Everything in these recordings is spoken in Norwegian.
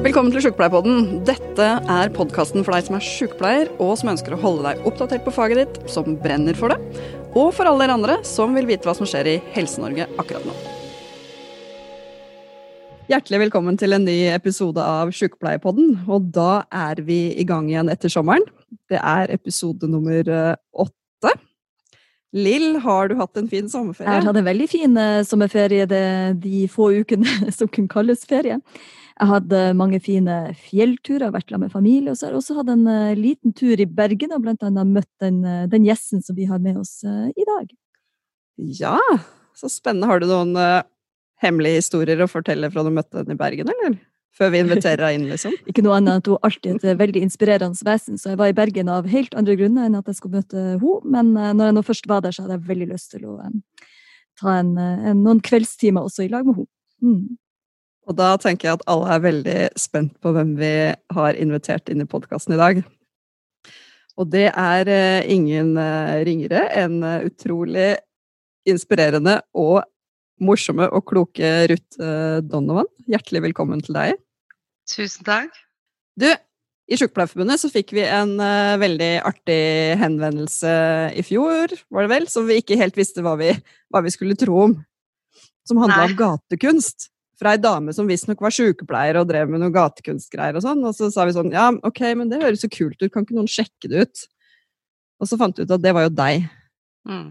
Velkommen til Sjukepleierpodden. Dette er podkasten for deg som er sjukepleier, og som ønsker å holde deg oppdatert på faget ditt, som brenner for det, og for alle dere andre som vil vite hva som skjer i Helse-Norge akkurat nå. Hjertelig velkommen til en ny episode av Sjukepleierpodden. Og da er vi i gang igjen etter sommeren. Det er episode nummer eh, åtte. Lill, har du hatt en fin sommerferie? Jeg har hatt en veldig fin eh, sommerferie de få ukene som kunne kalles ferie. Jeg hadde mange fine fjellturer, vært sammen med familie, og så har jeg også hatt en uh, liten tur i Bergen og blant annet møtt den, uh, den gjesten som vi har med oss uh, i dag. Ja, så spennende. Har du noen hemmelige historier å fortelle fra du møtte henne i Bergen, eller? Før vi inviterer deg inn, liksom? Ikke noe annet enn at hun alltid er et veldig inspirerende vesen, så jeg var i Bergen av helt andre grunner enn at jeg skulle møte henne. Men når jeg nå først var der, så hadde jeg veldig lyst til å ta en, en, noen kveldstimer også i lag med henne. Mm. Og da tenker jeg at alle er veldig spent på hvem vi har invitert inn i podkasten i dag. Og det er uh, ingen uh, ringere enn uh, utrolig inspirerende og morsomme og kloke Ruth Donovan. Hjertelig velkommen til deg. Tusen takk. Du, i Sykepleierforbundet så fikk vi en veldig artig henvendelse i fjor, var det vel, som vi ikke helt visste hva vi, hva vi skulle tro om. Som handla om gatekunst fra ei dame som visstnok var sykepleier og drev med noe gatekunstgreier og sånn. Og så sa vi sånn Ja, ok, men det høres så kult ut, kan ikke noen sjekke det ut? Og så fant vi ut at det var jo deg. Mm.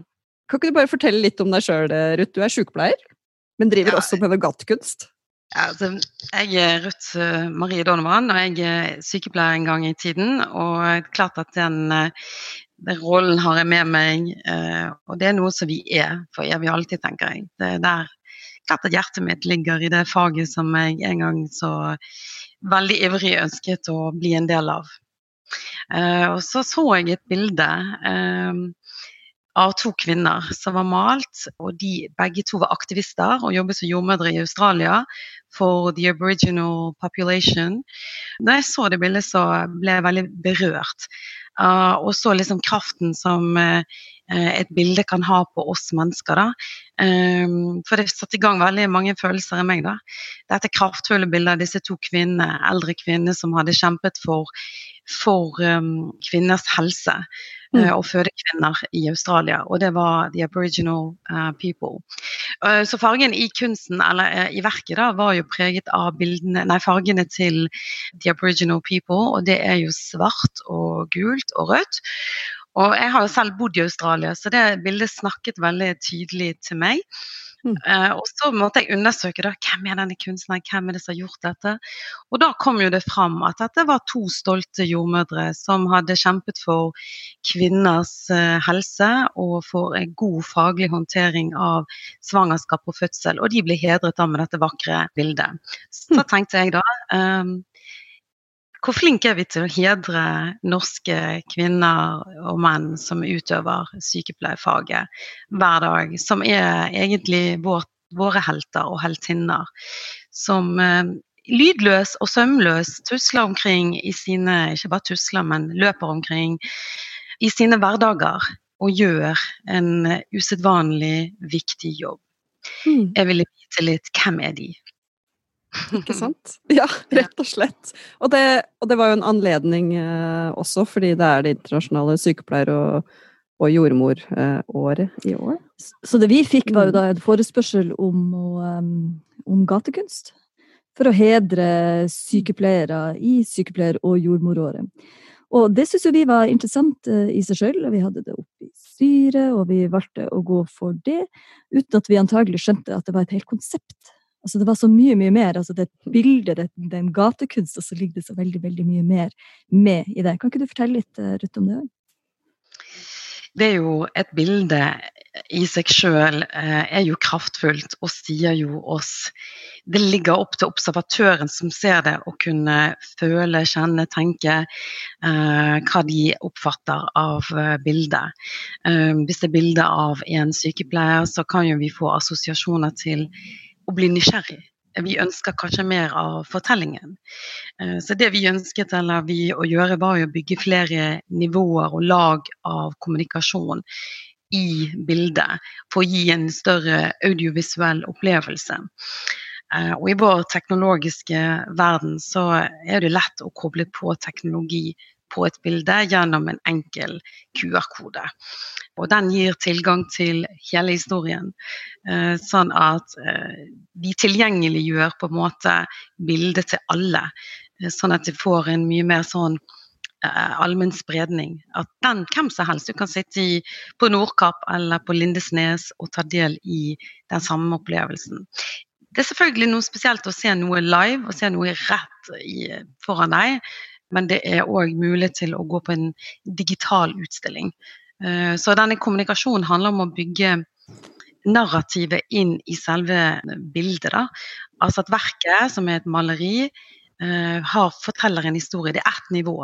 Kan ikke du bare fortelle litt om deg sjøl, Ruth? Du er sykepleier, men driver ja, også med noe gatekunst? Ja, altså, jeg er Ruth uh, Marie Donovan, og jeg er sykepleier en gang i tiden. Og klart at den, uh, den rollen har jeg med meg, uh, og det er noe som vi er for evig alltid, tenker jeg. Det er der at hjertet mitt ligger i det faget som jeg en gang så veldig ivrig ønsket å bli en del av. Uh, og så så jeg et bilde uh, av to kvinner som var malt, og de begge to var aktivister og jobbet som jordmødre i Australia for the aboriginal population. Da jeg så det bildet, så ble jeg veldig berørt. Uh, og så liksom kraften som et bilde kan ha på oss mennesker. Da. Um, for det satte i gang veldig mange følelser i meg. da. Dette kraftfulle bildet av disse to kvinnene, eldre kvinner som hadde kjempet for, for um, kvinners helse. Mm. Uh, og fødekvinner i Australia, og det var the aboriginal uh, people. Uh, så fargen i kunsten, eller i verket, da, var jo preget av bildene, nei, fargene til the aboriginal people, og det er jo svart og gult og rødt. Og jeg har jo selv bodd i Australia, så det bildet snakket veldig tydelig til meg. Mm. Uh, og så måtte jeg undersøke da, hvem er denne kunstneren, hvem er det som har gjort dette. Og da kom jo det fram at dette var to stolte jordmødre som hadde kjempet for kvinners uh, helse og for en god faglig håndtering av svangerskap og fødsel. Og de ble hedret da med dette vakre bildet. Så mm. tenkte jeg da um, hvor flinke er vi til å hedre norske kvinner og menn som utøver sykepleierfaget hver dag, som er egentlig vår, våre helter og heltinner. Som eh, lydløs og sømløs tusler omkring i sine Ikke bare tusler, men løper omkring i sine hverdager og gjør en usedvanlig viktig jobb. Mm. Jeg ville vite litt hvem er de? Ikke sant? Ja, rett og slett. Og det, og det var jo en anledning eh, også, fordi det er det internasjonale sykepleier- og, og jordmoråret eh, i år. Så det vi fikk, var jo mm. da en forespørsel om, um, om gatekunst. For å hedre sykepleiere i sykepleier- og jordmoråret. Og det syns vi var interessant uh, i seg sjøl. Vi hadde det oppe i styret, og vi valgte å gå for det, uten at vi antagelig skjønte at det var et helt konsept Altså, det var så mye, mye mer. Altså, det bildet, et bilde, det, den gatekunst, og så ligger det så veldig, veldig mye mer med i det. Kan ikke du fortelle litt, eh, Ruth, om det? Det er jo et bilde i seg sjøl eh, er jo kraftfullt og sier jo oss Det ligger opp til observatøren som ser det, å kunne føle, kjenne, tenke eh, hva de oppfatter av eh, bildet. Eh, hvis det er bilde av en sykepleier, så kan jo vi få assosiasjoner til å bli nysgjerrig. Vi ønsker kanskje mer av fortellingen. Eh, så det vi ønsket vi å gjøre, var å bygge flere nivåer og lag av kommunikasjon i bildet for å gi en større audiovisuell opplevelse. Eh, og i vår teknologiske verden så er det lett å koble på teknologi på et bilde gjennom en enkel QR-kode. Og den gir tilgang til hele historien, eh, sånn at eh, vi tilgjengeliggjør på en måte bildet til alle. Sånn at det får en mye mer sånn allmenn spredning. At den, hvem som helst, du kan sitte i, på Nordkapp eller på Lindesnes og ta del i den samme opplevelsen det er selvfølgelig noe spesielt å se noe live og se noe rett i, foran deg. Men det er òg mulig til å gå på en digital utstilling. Uh, så denne kommunikasjonen handler om å bygge narrativet inn i selve bildet. Da. Altså at verket, som er et maleri, uh, har, forteller en historie. Det er ett nivå.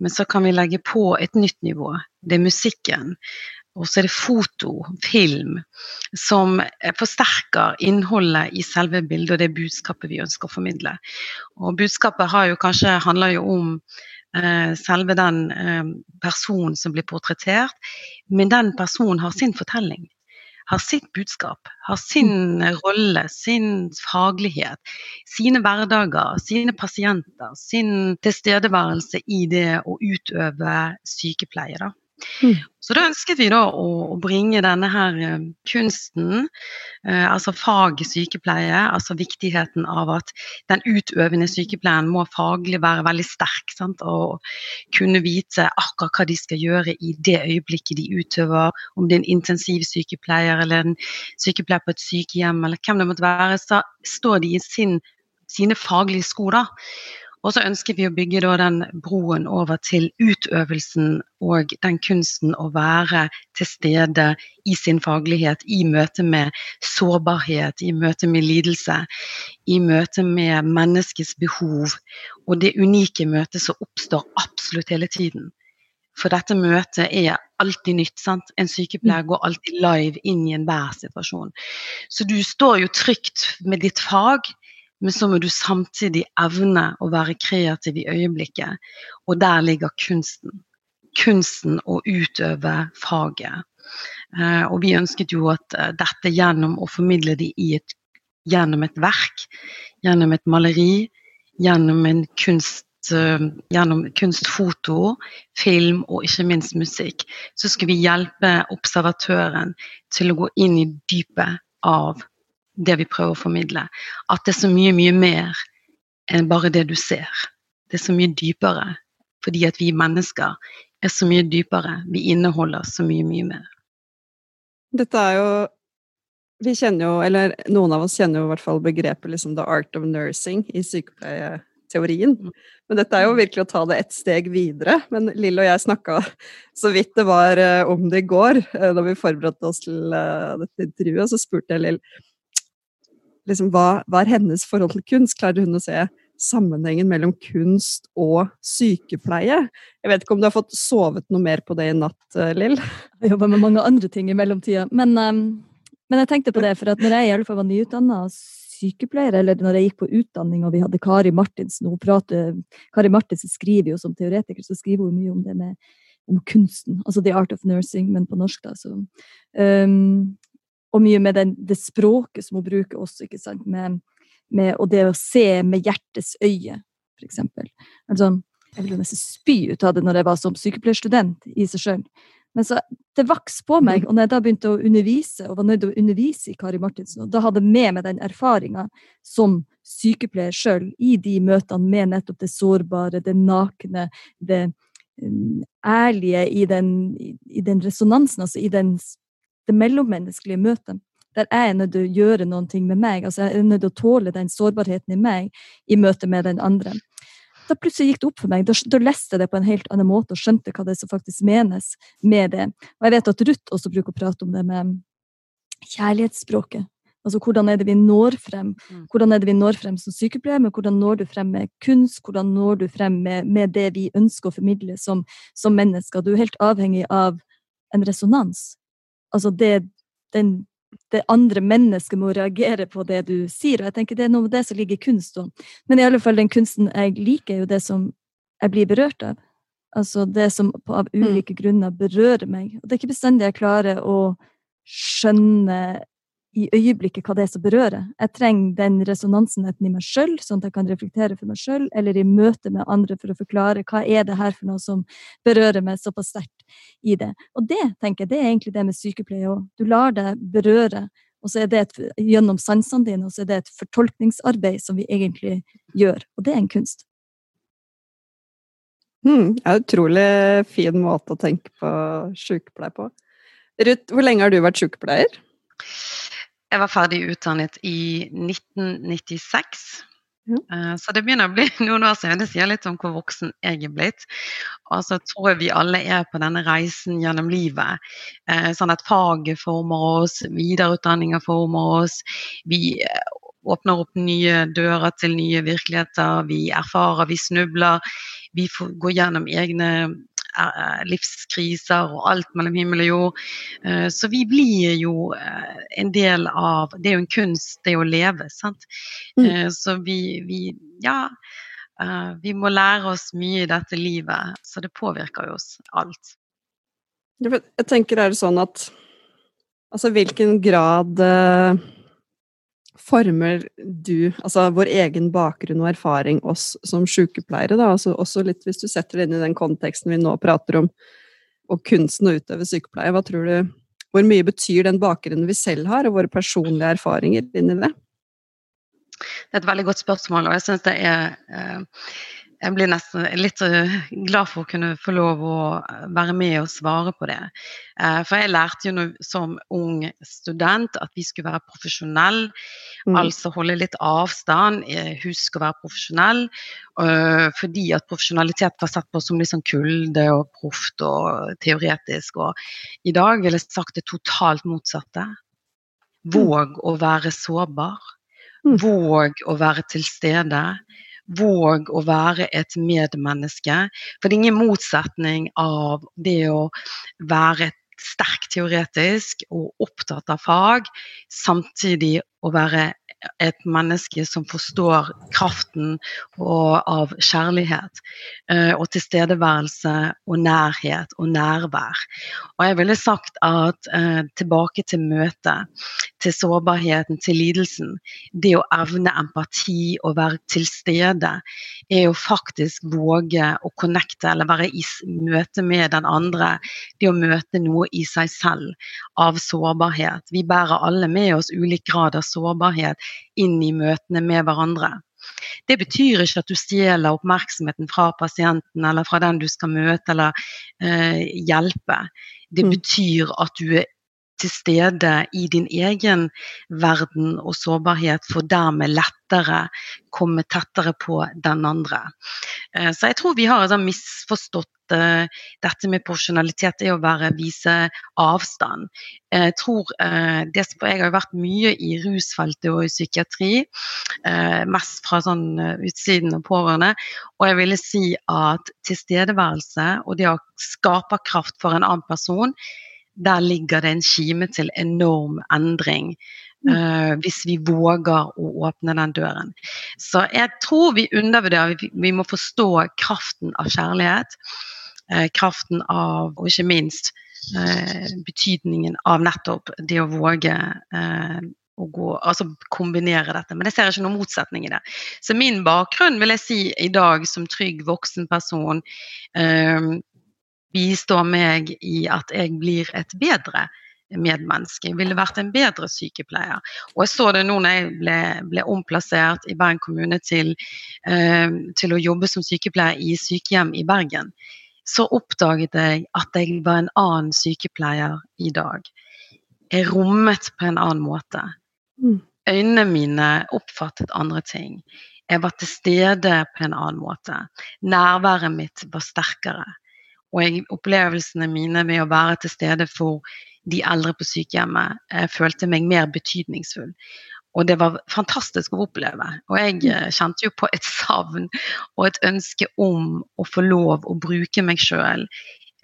Men så kan vi legge på et nytt nivå. Det er musikken. Og så er det foto, film, som forsterker innholdet i selve bildet og det budskapet vi ønsker å formidle. Og budskapet har jo kanskje, handler jo om eh, selve den eh, personen som blir portrettert, men den personen har sin fortelling. Har sitt budskap, har sin rolle, sin faglighet, sine hverdager, sine pasienter, sin tilstedeværelse i det å utøve sykepleie. Da. Mm. Så da ønsket vi da å, bringe denne her uh, kunsten, uh, altså fag sykepleie, altså viktigheten av at den utøvende sykepleien må faglig være veldig sterk. Sant? Og kunne vite akkurat hva de skal gjøre i det øyeblikket de utøver, om det er en intensivsykepleier eller en sykepleier på et sykehjem eller hvem det måtte være, så står de i sin, sine faglige sko. da. Og så ønsker vi å bygge den broen over til utøvelsen og den kunsten å være til stede i sin faglighet i møte med sårbarhet, i møte med lidelse, i møte med menneskets behov. Og det unike møtet som oppstår absolutt hele tiden. For dette møtet er alltid nytt. sant? En sykepleier går alltid live inn i enhver situasjon. Så du står jo trygt med ditt fag, men så må du samtidig evne å være kreativ i øyeblikket. Og der ligger kunsten. Kunsten å utøve faget. Eh, og vi ønsket jo at eh, dette gjennom å formidle det et, gjennom et verk, gjennom et maleri, gjennom en kunst eh, gjennom kunstfoto, film og ikke minst musikk, så skal vi hjelpe observatøren til å gå inn i dypet av det vi prøver å formidle. At det er så mye, mye mer enn bare det du ser. Det er så mye dypere. Fordi at vi mennesker er så mye dypere. Vi inneholder så mye, mye mer. Dette er jo Vi kjenner jo, eller noen av oss kjenner jo i hvert fall begrepet liksom the art of nursing i sykepleieteorien. Mm. Men dette er jo virkelig å ta det ett steg videre. Men Lill og jeg snakka så vidt det var eh, om det i går, eh, da vi forberedte oss til eh, dette intervjuet. Så spurte jeg Lill liksom, hva, hva, er hennes forhold til kunst? Klarer hun å se sammenhengen mellom kunst og sykepleie? Jeg vet ikke om du har fått sovet noe mer på det i natt, eh, Lill? Jeg jobber med mange andre ting i mellomtida. Men, um, men, jeg tenkte på det, for at når jeg i alle fall var nyutdanna sykepleier, eller når jeg gikk på utdanning og vi hadde Kari Martinsen hun prater, Kari Martinsen skriver jo som teoretiker, så skriver hun mye om det med om kunsten, altså The Art of Nursing, men på norsk, da. Så, um, og mye med den, det språket som hun bruker også, ikke sant, med, med, og det å se med hjertets øye, for eksempel. Altså, jeg ville nesten spy ut av det når jeg var som sykepleierstudent i seg sjøl. Men så, det vokste på meg, og når jeg da begynte å undervise, og var nødt til å undervise i Kari Martinsen, og da hadde jeg med meg den erfaringa som sykepleier sjøl i de møtene med nettopp det sårbare, det nakne, det um, ærlige i den, i den resonansen, altså i den det mellommenneskelige møtet. Der jeg er nødt til å gjøre noe med meg. altså Jeg er nødt til å tåle den sårbarheten i meg i møte med den andre. Da plutselig gikk det opp for meg. Da, da leste jeg det på en helt annen måte og skjønte hva det som faktisk menes med det. Og jeg vet at Ruth også bruker å prate om det med kjærlighetsspråket. Altså hvordan er det vi når frem? Mm. Hvordan er det vi når frem som sykepleier, men hvordan når du frem med kunst? Hvordan når du frem med, med det vi ønsker å formidle som, som mennesker? Du er helt avhengig av en resonans altså det, den, det andre mennesket må reagere på det du sier. Og jeg tenker Det er noe av det som ligger i kunst. Også. Men i alle fall den kunsten jeg liker, er jo det som jeg blir berørt av. Altså det som på, av ulike mm. grunner berører meg. Og det er ikke bestandig jeg klarer å skjønne i øyeblikket hva det er som berører. Jeg trenger den resonansen enten i meg sjøl, sånn at jeg kan reflektere for meg sjøl, eller i møte med andre for å forklare hva er det her for noe som berører meg såpass sterkt i det. Og det tenker jeg, det er egentlig det med sykepleie òg. Du lar deg berøre, og så er det et, gjennom sansene dine, og så er det et fortolkningsarbeid som vi egentlig gjør. Og det er en kunst. Hmm, det er utrolig fin måte å tenke på sykepleie på. Ruth, hvor lenge har du vært sykepleier? Jeg var ferdig utdannet i 1996. Ja. Eh, så det begynner å bli noen år siden. Det sier litt om hvor voksen jeg er blitt. Og så tror jeg vi alle er på denne reisen gjennom livet. Eh, sånn at faget former oss, videreutdanninger former oss. Vi eh, åpner opp nye dører til nye virkeligheter. Vi erfarer, vi snubler. Vi går gjennom egne livskriser og alt mellom himmel og jord. Eh, så vi blir jo eh, en del av Det er jo en kunst, det å leve, sant. Mm. Så vi, vi, ja. Vi må lære oss mye i dette livet, så det påvirker jo oss alt. Jeg tenker er det sånn at Altså hvilken grad former du, altså vår egen bakgrunn og erfaring, oss som sykepleiere, da, altså også litt hvis du setter det inn i den konteksten vi nå prater om, og kunsten å utøve sykepleie, hva tror du Hvor mye betyr den bakgrunnen vi selv har, og våre personlige erfaringer inn i det? Det er et veldig godt spørsmål, og jeg syns det er eh, jeg blir nesten litt eh, glad for å kunne få lov å eh, være med og svare på det. Eh, for jeg lærte jo som ung student at vi skulle være profesjonell. Mm. Altså holde litt avstand, husk å være profesjonell. Fordi at profesjonalitet var sett på som litt sånn kulde og proft og teoretisk. Og i dag ville jeg sagt det totalt motsatte. Mm. Våg å være sårbar. Mm. Våg å være til stede. Våg å være et medmenneske. For det er ingen motsetning av det å være sterkt teoretisk og opptatt av fag, samtidig å være et menneske som forstår kraften av kjærlighet eh, og tilstedeværelse og nærhet og nærvær. Og jeg ville sagt at eh, tilbake til møtet, til sårbarheten, til lidelsen. Det å evne empati og være til stede er jo faktisk våge å connecte eller være i møte med den andre. Det å møte noe i seg selv av sårbarhet. Vi bærer alle med oss ulik grad av sårbarhet inn i møtene med hverandre. Det betyr ikke at du stjeler oppmerksomheten fra pasienten eller fra den du skal møte eller eh, hjelpe. Det mm. betyr at du er til stede i din egen verden og sårbarhet, for dermed lettere komme tettere på den andre. Eh, så jeg tror vi har sånn misforstått eh, dette med profesjonalitet er å være, vise avstand. Jeg tror eh, det, Jeg har vært mye i rusfeltet og i psykiatri, mest fra sånn utsiden og pårørende. Og jeg ville si at tilstedeværelse og det å skape kraft for en annen person der ligger det en kime til enorm endring. Uh, hvis vi våger å åpne den døren. Så jeg tror vi undervurderer Vi, vi må forstå kraften av kjærlighet. Uh, kraften av, og ikke minst uh, betydningen av nettopp det å våge å gå, altså kombinere dette. Men jeg ser ikke noen motsetning i det. Så min bakgrunn vil jeg si i dag som trygg voksen person bistå meg i at jeg blir et bedre medmenneske. Jeg ville vært en bedre sykepleier. Og jeg så det nå når jeg ble, ble omplassert i Bergen kommune til, eh, til, å jobbe som sykepleier i sykehjem i Bergen. Så oppdaget jeg at jeg var en annen sykepleier i dag. Jeg rommet på en annen måte. Mm. Øynene mine oppfattet andre ting. Jeg var til stede på en annen måte. Nærværet mitt var sterkere. Og jeg, opplevelsene mine med å være til stede for de eldre på sykehjemmet, jeg eh, følte meg mer betydningsfull. Og det var fantastisk å oppleve. Og jeg mm. eh, kjente jo på et savn og et ønske om å få lov å bruke meg sjøl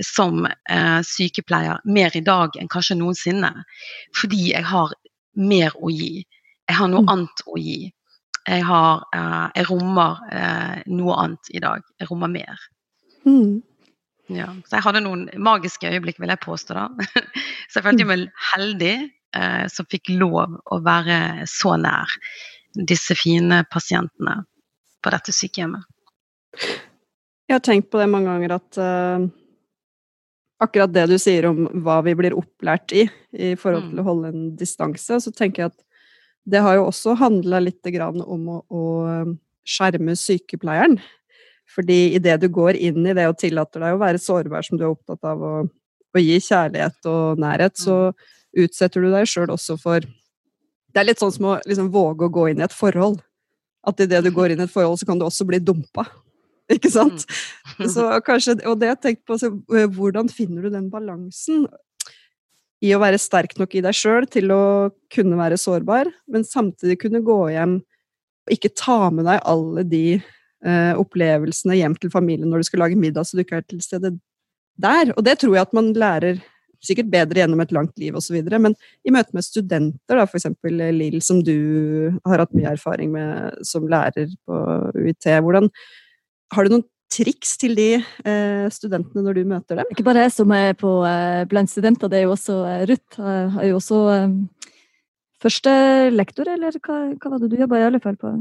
som eh, sykepleier mer i dag enn kanskje noensinne. Fordi jeg har mer å gi. Jeg har noe mm. annet å gi. Jeg, har, eh, jeg rommer eh, noe annet i dag. Jeg rommer mer. Mm. Ja, så jeg hadde noen magiske øyeblikk, vil jeg påstå. da. Så jeg følte meg heldig eh, som fikk lov å være så nær disse fine pasientene på dette sykehjemmet. Jeg har tenkt på det mange ganger at eh, akkurat det du sier om hva vi blir opplært i i forhold til å mm. holde en distanse, så tenker jeg at det har jo også handla litt om å, å, skjerme sykepleieren. Fordi idet du går inn i det og tillater deg å være sårbar, som du er opptatt av å, å gi kjærlighet og nærhet, så mm. utsetter du deg sjøl også for Det er litt sånn som å liksom våge å gå inn i et forhold. At idet du går inn i et forhold, så kan du også bli dumpa. Ikke sant? Mm. Så kanskje, og det jeg tenkte på, så, hvordan finner du den balansen i å være sterk nok i deg sjøl til å kunne være sårbar, men samtidig kunne gå hjem og ikke ta med deg alle de opplevelsene hjem til familien når du skal lage middag, så du ikke er til stede der. Og det tror jeg at man lærer sikkert bedre gjennom et langt liv osv. Men i møte med studenter, da, f.eks. Lill, som du har hatt mye erfaring med som lærer på UiT, hvordan har du noen triks til de eh, studentene når du møter dem? Ikke bare jeg som er på, eh, blant studenter, det er jo også eh, Ruth. Er jo også eh, første lektor, eller hva, hva var det du jobba i alle fall på?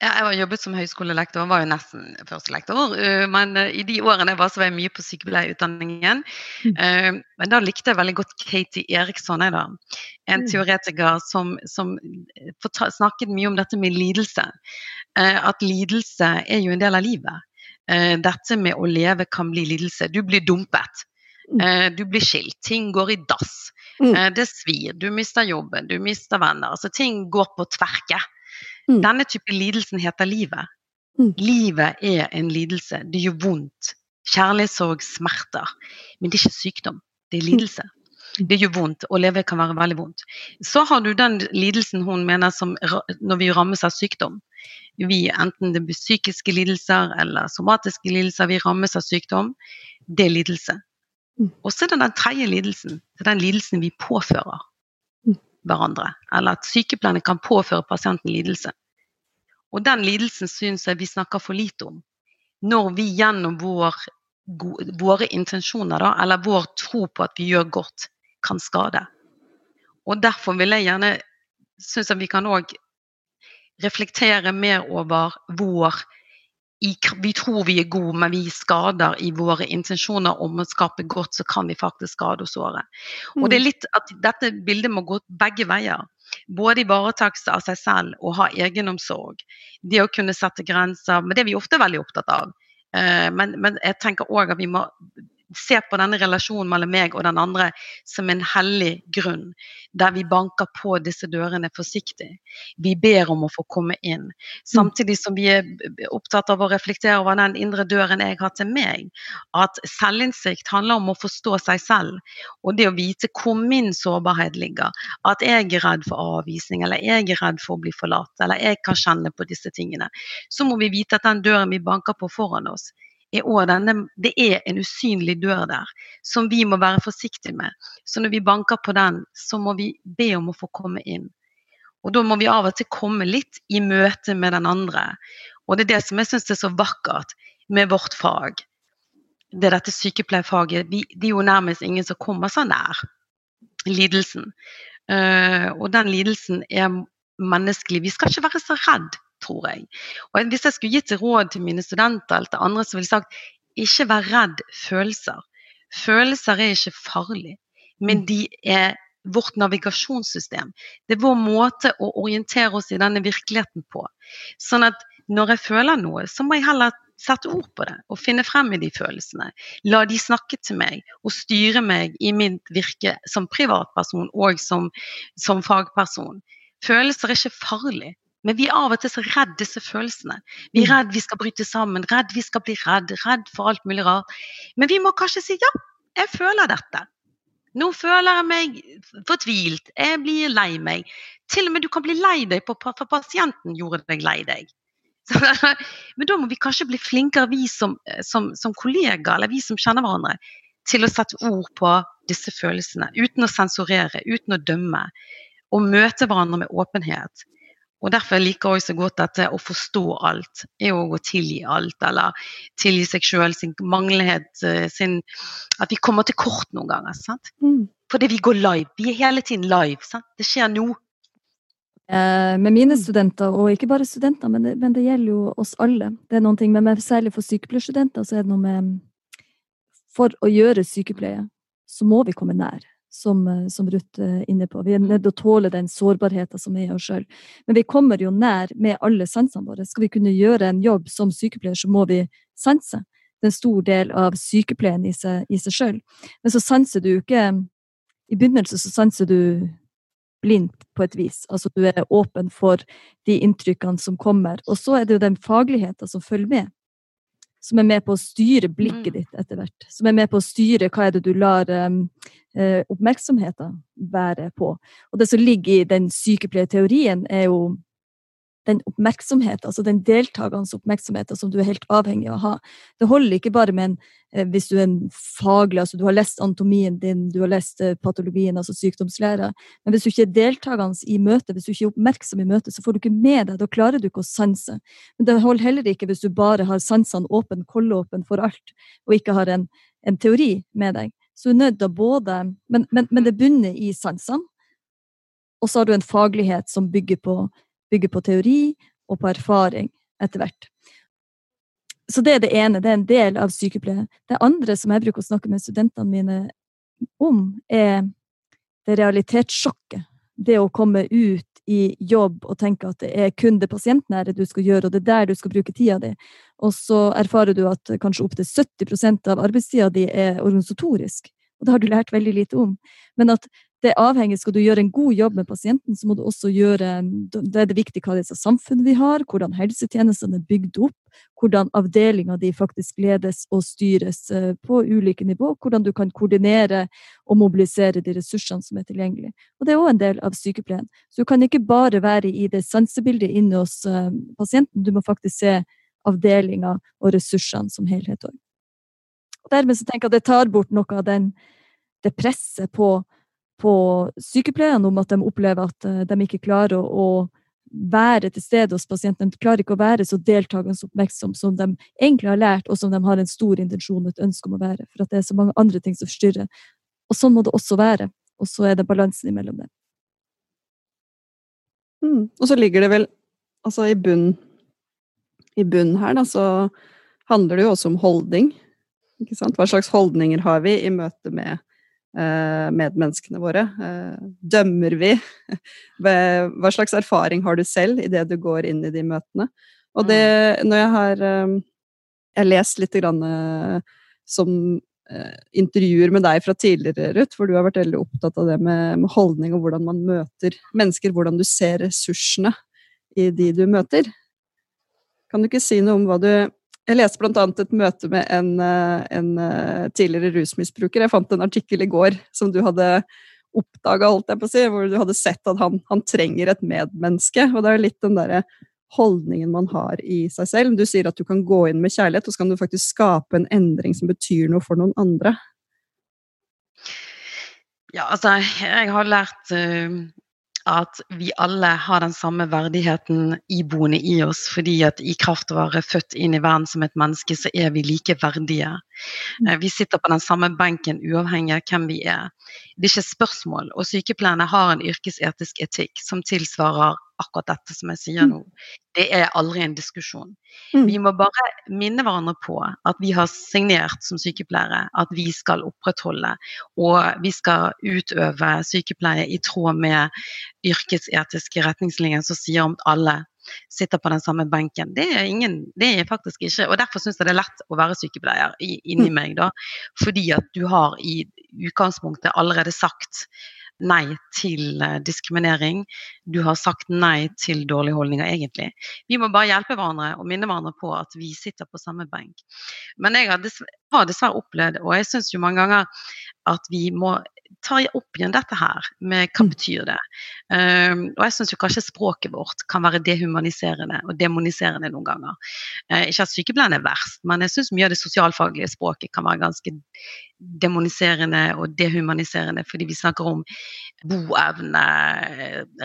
Ja, jeg har jobbet som høyskolelektor, var jo nesten førstelektor. Uh, men uh, i de årene var, så var jeg mye på sykepleierutdanningen. Uh, men da likte jeg veldig godt Katie Eriksson, jeg da. En mm. teoretiker som, som snakket mye om dette med lidelse. At lidelse er jo en del av livet. Dette med å leve kan bli lidelse. Du blir dumpet. Mm. Du blir skilt. Ting går i dass. Det svir. Du mister jobben. Du mister venner. Altså ting går på tverke. Mm. Denne type lidelsen heter livet. Mm. Livet er en lidelse. Det gjør vondt. Kjærlighetssorg, smerter. Men det er ikke sykdom, det er mm. lidelse. Det gjør vondt. Å leve kan være veldig vondt. Så har du den lidelsen hun mener som når vi rammes av sykdom. Vi, enten det blir psykiske lidelser eller somatiske lidelser, vi rammes av sykdom. Det er lidelse. Mm. Og så er det den tredje lidelsen. Det er den lidelsen vi påfører hverandre. Eller at sykepleierne kan påføre pasienten lidelse. Og den lidelsen syns jeg vi snakker for lite om. Når vi gjennom vår, våre intensjoner, da, eller vår tro på at vi gjør godt, kan skade. Og derfor vil jeg gjerne synes jeg vi kan òg reflektere mer over vår i, vi tror vi er gode, men vi skader i våre intensjoner om å skape godt, så kan vi faktisk skade og såre. Og det er mm. litt at dette bildet må gå begge veier. Både ivaretakelse av seg selv og ha egenomsorg. Det å kunne sette grenser, men det er vi ofte veldig opptatt av. Eh, men, men jeg tenker òg at vi må se på denne relasjonen mellom meg og den andre som en hellig grunn, der vi banker på disse dørene forsiktig. Vi ber om å få komme inn. Samtidig som vi er opptatt av å reflektere over den indre døren jeg har til meg. At selvinnsikt handler om å forstå seg selv, og det å vite hvor min sårbarhet ligger. At jeg er redd for avvisning, eller jeg er redd for å bli forlatt, eller jeg kan kjenne på disse tingene. Så må vi vite at den døren vi banker på foran oss, er denne, det er en usynlig dør der som vi må være forsiktige med. Så når vi banker på den, så må vi be om å få komme inn. Og da må vi av og til komme litt i møte med den andre. Og det er det som jeg syns er så vakkert med vårt fag. Det er dette sykepleierfaget. Det er jo nærmest ingen som kommer så nær lidelsen. Uh, og den lidelsen er menneskelig. Vi skal ikke være så redd tror jeg. Og Hvis jeg skulle gitt råd til mine studenter eller til andre, så ville jeg sagt ikke vær redd følelser. Følelser er ikke farlig, men mm. de er vårt navigasjonssystem. Det er vår måte å orientere oss i denne virkeligheten på. Sånn at når jeg føler noe, så må jeg heller sette ord på det og finne frem i de følelsene. La de snakke til meg og styre meg i mitt virke som privatperson og som, som fagperson. Følelser er ikke farlig. Men vi er av og til så redd disse følelsene. Vi er mm. redd vi skal bryte sammen, redd vi skal bli redd, redd for alt mulig rart. Men vi må kanskje si ja, jeg føler dette. Nå føler jeg meg fortvilt, jeg blir lei meg. Til og med du kan bli lei deg for pasienten gjorde deg lei deg. Men da må vi kanskje bli flinkere, vi som, som, som kollegaer, eller vi som kjenner hverandre, til å sette ord på disse følelsene. Uten å sensurere, uten å dømme. Og møte hverandre med åpenhet. Og Derfor liker jeg så godt dette å forstå alt, er å tilgi alt. Eller tilgi seg sjøl, sin manglighet, eh, sin At vi kommer til kort noen ganger. sant? Mm. fordi vi går live. Vi er hele tiden live. Sant? Det skjer nå. Eh, med mine studenter, og ikke bare studenter, men det, men det, gjelder jo oss alle. Det er noen ting, men Særlig for sykepleierstudenter så er det noe med For å gjøre sykepleie, så må vi komme nær, som, eh, som Ruth er inne på. Vi er nødt til å tåle den sårbarheten som er i oss sjøl. Men vi kommer jo nær med alle sansene våre. Skal vi kunne gjøre en jobb som sykepleier, så må vi sanse. Det er en stor del av sykepleien i seg, i seg sjøl. Men så sanser du ikke I begynnelsen så sanser du blindt på et vis. Altså du er åpen for de inntrykkene som kommer. Og så er det jo den fagligheten som følger med. Som er med på å styre blikket mm. ditt etter hvert. Som er med på å styre hva er det du lar um, oppmerksomheten være på. Og det som ligger i den sykepleierteorien, er jo den oppmerksomheten, altså den deltakernes oppmerksomheten som du er helt avhengig av å ha. Det holder ikke bare med en eh, hvis du er en faglig, altså du har lest anatomien din, du har lest eh, patologien, altså sykdomslæra, men hvis du ikke er deltakende i møtet, hvis du ikke er oppmerksom i møtet, så får du ikke med deg, da klarer du ikke å sanse. Men det holder heller ikke hvis du bare har sansene åpne, kollåpne for alt, og ikke har en, en teori med deg. Så du er nødt til å både men, men, men det bunner i sansene, og så har du en faglighet som bygger på bygger på teori og på erfaring etter hvert. Så det er det ene, det er en del av sykepleie. Det andre som jeg bruker å snakke med studentene mine om, er det realitetssjokket. Det å komme ut i jobb og tenke at det er kun det pasientnære du skal gjøre, og det er der du skal bruke tida di. Og så erfarer du at kanskje opptil 70 av arbeidstida di er organisatorisk. Og det har du lært veldig lite om. Men at det er avhengig, Skal du gjøre en god jobb med pasienten, så må du også gjøre Det er det viktig hva slags samfunn vi har, hvordan helsetjenestene er bygd opp, hvordan avdelinga di faktisk ledes og styres eh, på ulike nivå, hvordan du kan koordinere og mobilisere de ressursene som er tilgjengelige. Og Det er òg en del av sykepleien. Så du kan ikke bare være i det sansebildet inne hos eh, pasienten, du må faktisk se avdelinga og ressursene som helhet òg. Dermed så tenker jeg at det tar bort noe av den, det presset på på sykepleierne om at de opplever at eh, de ikke klarer å, være til stede hos pasienten. De klarer ikke å være så deltakende oppmerksom som de egentlig har lært, og som de har en stor intensjon og et ønske om å være. For at det er så mange andre ting som forstyrrer. Og sånn må det også være. Og så er det balansen imellom det. Mm. Og så ligger det vel altså i bunn i bunn her, da, så handler det jo også om holdning. Hva slags holdninger har vi i møte med medmenneskene våre? Eh, dømmer vi? Hva slags erfaring har du selv idet du går inn i de møtene? Og det, mm. når jeg har eh, Jeg har lest litt grann, som intervjuer med deg fra tidligere, Ruth, hvor du har vært veldig opptatt av det med, med holdning og hvordan man møter mennesker, hvordan du ser ressursene i de du møter. Kan du ikke si noe om hva du jeg leste bl.a. et møte med en, eh, en, eh, tidligere rusmisbruker. Jeg fant en artikkel i går som du hadde oppdaga, si, hvor du hadde sett at han, han trenger et medmenneske. Og det er litt den derre holdningen man har i seg selv. Du sier at du kan gå inn med kjærlighet, og så kan du faktisk skape en endring som betyr noe for noen andre. Ja, altså, jeg har lært uh, at vi alle har den samme verdigheten iboende i oss, fordi at i kraft av å være født inn i verden som et menneske, så er vi like verdige. Mm. Eh, vi sitter på den samme benken uavhengig av hvem vi er. Det er ikke spørsmål. Og sykepleierne har en yrkesetisk etikk som tilsvarer akkurat dette som jeg sier mm. nå. Det er aldri en diskusjon. Mm. Vi må bare minne hverandre på at vi har signert som sykepleiere at vi skal opprettholde og vi skal utøve sykepleie i tråd med yrkesetiske retningslinjer som sier om alle sitter på den samme benken. Det er, ingen, det er faktisk ikke Og derfor syns jeg det er lett å være sykepleier inni mm. meg, da. Fordi at du har i utgangspunktet allerede sagt nei til eh, diskriminering. Du har sagt nei til dårlige holdninger, egentlig. Vi må bare hjelpe hverandre og minne hverandre på at vi sitter på samme benk. Men jeg har dessverre, opplevd, og jeg syns jo mange ganger at vi må ta opp igjen dette her med hva mm. betyr det. Um, og jeg syns kanskje språket vårt kan være dehumaniserende og demoniserende noen ganger. Uh, ikke at sykepleien er verst, men jeg syns mye av det sosialfaglige språket kan være ganske demoniserende og dehumaniserende, fordi vi snakker om boevne,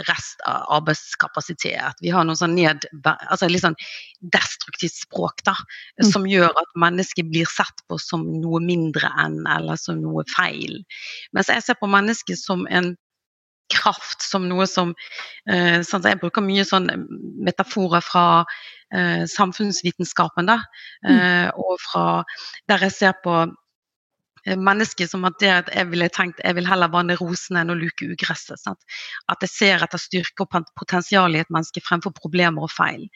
rest rest arbeidskapasitet. Vi har noe sånn ned, altså litt sånn destruktivt språk da, mm. som gjør at mennesket blir sett på som noe mindre enn eller som noe feil. Mens jeg ser på mennesket som en kraft som noe som eh, sånn Jeg bruker mye sånn metaforer fra eh, samfunnsvitenskapen, da. Mm. Eh, og fra der jeg ser på Eh, mennesket som at jeg ville tenkt jeg vil heller vanne rosene enn å luke ugresset. Sant? At jeg ser etter styrke og potensial i et menneske fremfor problemer og feil.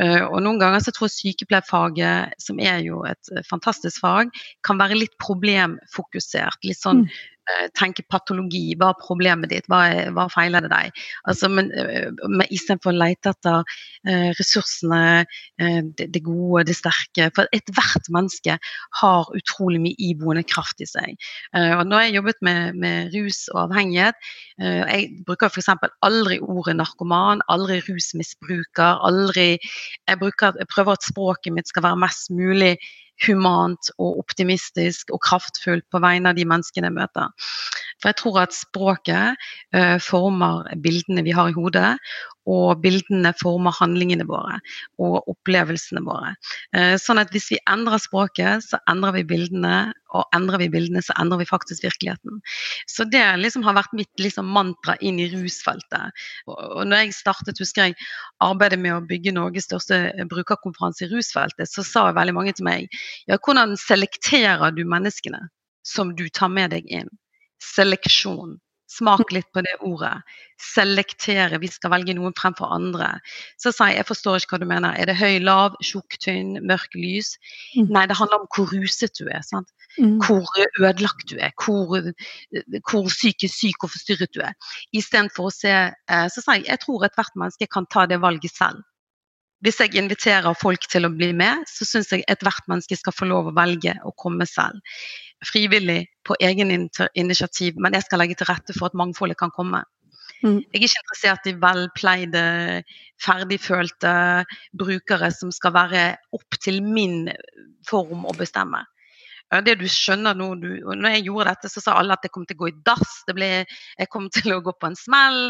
Uh, og Noen ganger så tror jeg sykepleierfaget, som er jo et uh, fantastisk fag, kan være litt problemfokusert. Litt sånn mm. Eh, tenke patologi. Hva er problemet ditt? Hva, hva feiler det deg? Altså, men, eh, men Istedenfor å lete etter uh, ressursene, uh, det, det, gode, det sterke. For ethvert menneske har utrolig mye iboende kraft i seg. Uh, og når jeg jobbet med, med rus og avhengighet, jeg bruker f.eks. aldri ordet narkoman, aldri rusmisbruker, aldri jeg, bruker, jeg prøver at språket mitt skal være mest mulig humant og optimistisk og kraftfullt på vegne av de menneskene jeg møter. For jeg tror at språket uh, former bildene vi har i hodet, og bildene former handlingene våre og opplevelsene våre. Uh, sånn at hvis vi endrer språket, så endrer vi bildene, og endrer vi bildene, så endrer vi faktisk virkeligheten. Så det liksom har vært mitt liksom, mantra inn i rusfeltet. Og, når jeg startet, husker jeg, arbeidet med å bygge Norges største brukerkonferanse i rusfeltet, så sa veldig mange til meg ja, hvordan selekterer du menneskene som du tar med deg inn? Seleksjon. Smak litt på det ordet. Selektere. Vi skal velge noen fremfor andre. Så sa jeg jeg forstår ikke hva du mener. Er det høy, lav, tjukk, tynn, mørk, lys? Mm. Nei, det handler om hvor ruset du er. sant? Mm. Hvor ødelagt du er, hvor, hvor psykisk syk og forstyrret du er. Istedenfor å se eh, Så sa jeg jeg tror ethvert menneske kan ta det valget selv. Hvis jeg inviterer folk til å bli med, så syns jeg ethvert menneske skal få lov å velge å komme selv. Frivillig, på egen initiativ, men jeg skal legge til rette for at mangfoldet kan komme. Mm. Jeg er ikke interessert i velpleide, ferdigfølte brukere som skal være opp til min form å bestemme det du skjønner nå du, når jeg gjorde dette, så sa alle at jeg kom til å gå i dass. Ble, jeg kom til å gå på en smell.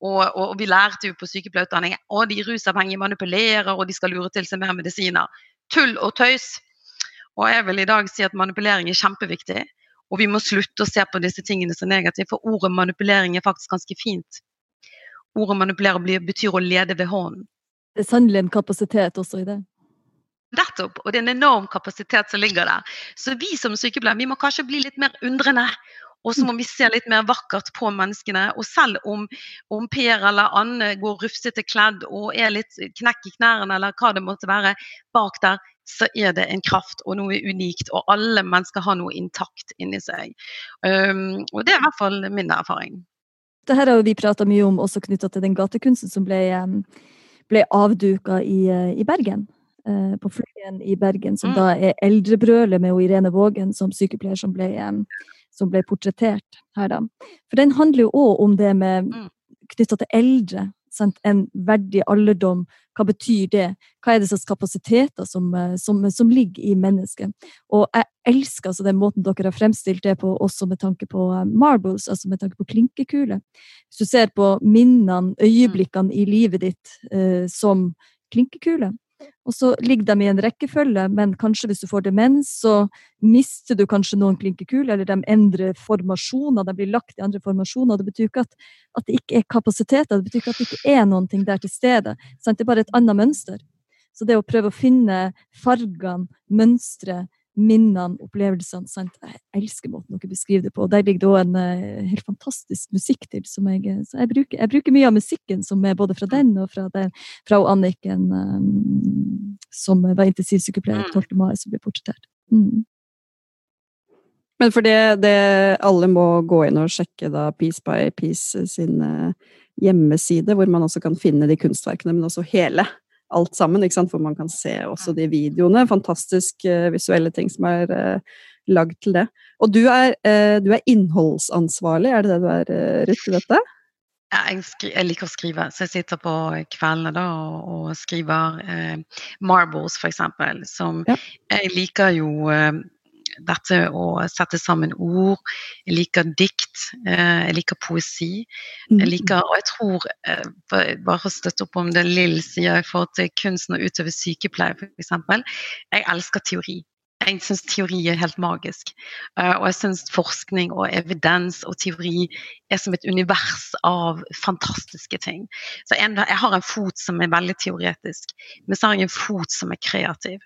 Og, og, og vi lærte jo på sykepleierutdanning at de rusavhengige manipulerer, og de skal lure til seg mer medisiner. Tull og tøys. Og jeg vil i dag si at manipulering er kjempeviktig. Og vi må slutte å se på disse tingene som negative, for ordet manipulering er faktisk ganske fint. Ordet manipulere betyr å lede ved hånden. Det er sannelig en kapasitet også i det. Nettopp. Og det er en enorm kapasitet som ligger der. Så vi som sykepleiere vi må kanskje bli litt mer undrende. Og så må vi se litt mer vakkert på menneskene. Og selv om, om Per eller Anne går rufsete kledd og er litt knekk i knærne eller hva det måtte være bak der, så er det en kraft og noe unikt. Og alle mennesker har noe intakt inni seg. Um, og det er i hvert fall min erfaring. Det her har vi prata mye om også knytta til den gatekunsten som ble, ble avduka i, i Bergen. Eh, på Fløyen i Bergen, som mm. da er Eldrebrølet med Irene Vågen som sykepleier som ble, som ble, portrettert her, da. For den handler jo òg om det med mm. knytta til eldre. Sant? En verdig alderdom, hva betyr det? Hva er det slags kapasiteter som, eh, som, som, ligger i mennesket? Og jeg elsker altså den måten dere har fremstilt det på, også med tanke på eh, marbles, altså med tanke på klinkekule. Hvis du ser på minnene, øyeblikkene i livet ditt eh, som klinkekule, og så ligger de i en rekkefølge, men kanskje hvis du får demens, så mister du kanskje noen klinkekuler, eller de endrer formasjoner, de blir lagt i andre formasjoner. Det betyr ikke at, at det ikke er kapasiteter, det betyr ikke at det ikke er noen ting der til stede. Sant? Det er bare et annet mønster. Så det å prøve å finne fargene, mønstre, minnene, opplevelsene. Sant? Jeg elsker måten dere beskriver det på. Der ligger det òg en uh, helt fantastisk musikk til. som jeg, eh, så jeg bruker, jeg bruker, mye av musikken som er både fra den og fra, den, fra Anniken, um, som var intensivsykepleier 12. Mm. mai, som ble portrettert. Mm. Men for det, det, alle må gå inn og sjekke da Piece by Piece sin hjemmeside, hvor man også kan finne de kunstverkene, men også hele alt sammen, ikke sant? for man kan se også de videoene. Fantastisk uh, visuelle ting som er uh, lagd til det. Og du er, uh, du er, innholdsansvarlig, er det det du er, Ruth, i dette? Ja, jeg, jeg, liker å skrive, så jeg sitter på kveldene da og, og skriver eh, Marbles, eksempel. Som ja. Jeg liker jo dette å sette sammen ord. Jeg liker dikt. Uh, jeg liker poesi. Jeg Mm. liker, og jeg tror, uh, bare å støtte opp om det Lill sier i forhold til kunsten å utøve sykepleie, f.eks. Jeg elsker teori. Jeg syns teori er helt magisk. Uh, og jeg syns forskning og evidens og teori er som et univers av fantastiske ting. Så jeg har en fot som er veldig teoretisk, men så har jeg en fot som er kreativ.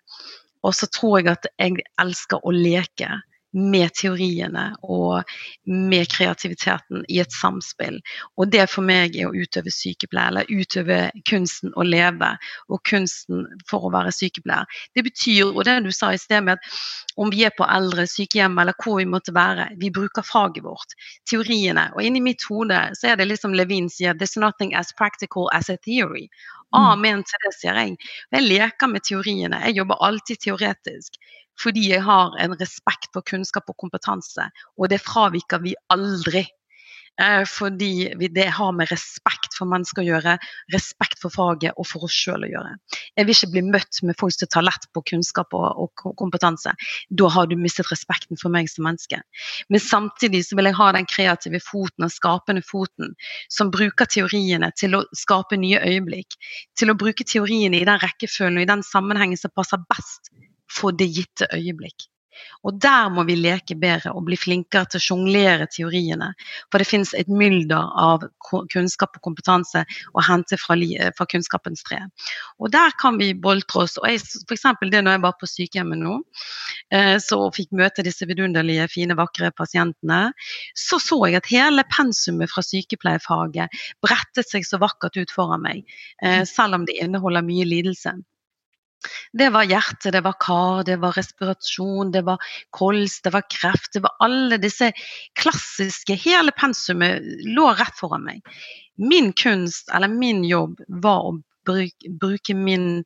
Og så tror jeg at jeg elsker å leke med teoriene og med kreativiteten i et samspill. Og det for meg er å utøve sykepleier, eller utøve kunsten å leve, og kunsten for å være sykepleier. Det betyr, og det du sa i sted med at om vi er på eldre sykehjem eller hvor vi måtte være, vi bruker faget vårt, teoriene. Og inni mitt hode så er det liksom Levin sier 'there's nothing as practical as a theory'. Amen til det, sier jeg. Jeg leker med teoriene. Jeg jobber alltid teoretisk fordi jeg har en respekt for kunnskap og kompetanse, og det fraviker vi aldri. Eh, fordi det har med respekt for mennesker å gjøre, respekt for faget og for oss sjøl å gjøre. Jeg vil ikke bli møtt med folk som tar lett på kunnskap og, og kompetanse. Da har du mistet respekten for meg som menneske. Men samtidig så vil jeg ha den kreative foten og skapende foten som bruker teoriene til å skape nye øyeblikk. Til å bruke teoriene i den rekkefølgen og i den sammenhengen som passer best for det gitte øyeblikk. Og der må vi leke bedre og bli flinkere til å sjonglere teoriene. For det finnes et mylder av kunnskap og kompetanse å hente fra, fra kunnskapens tre. Og der kan vi boltre oss. Og jeg, for eksempel det når jeg var på sykehjemmet nå, eh, så fikk møte disse vidunderlige, fine, vakre pasientene, så så jeg at hele pensumet fra sykepleierfaget brettet seg så vakkert ut foran meg, eh, selv om det inneholder mye lidelse. Det var hjerte, det var kar, det var respirasjon, det var kols, det var kreft. Det var alle disse klassiske Hele pensumet lå rett foran meg. Min kunst, eller min jobb, var å bruke, bruke min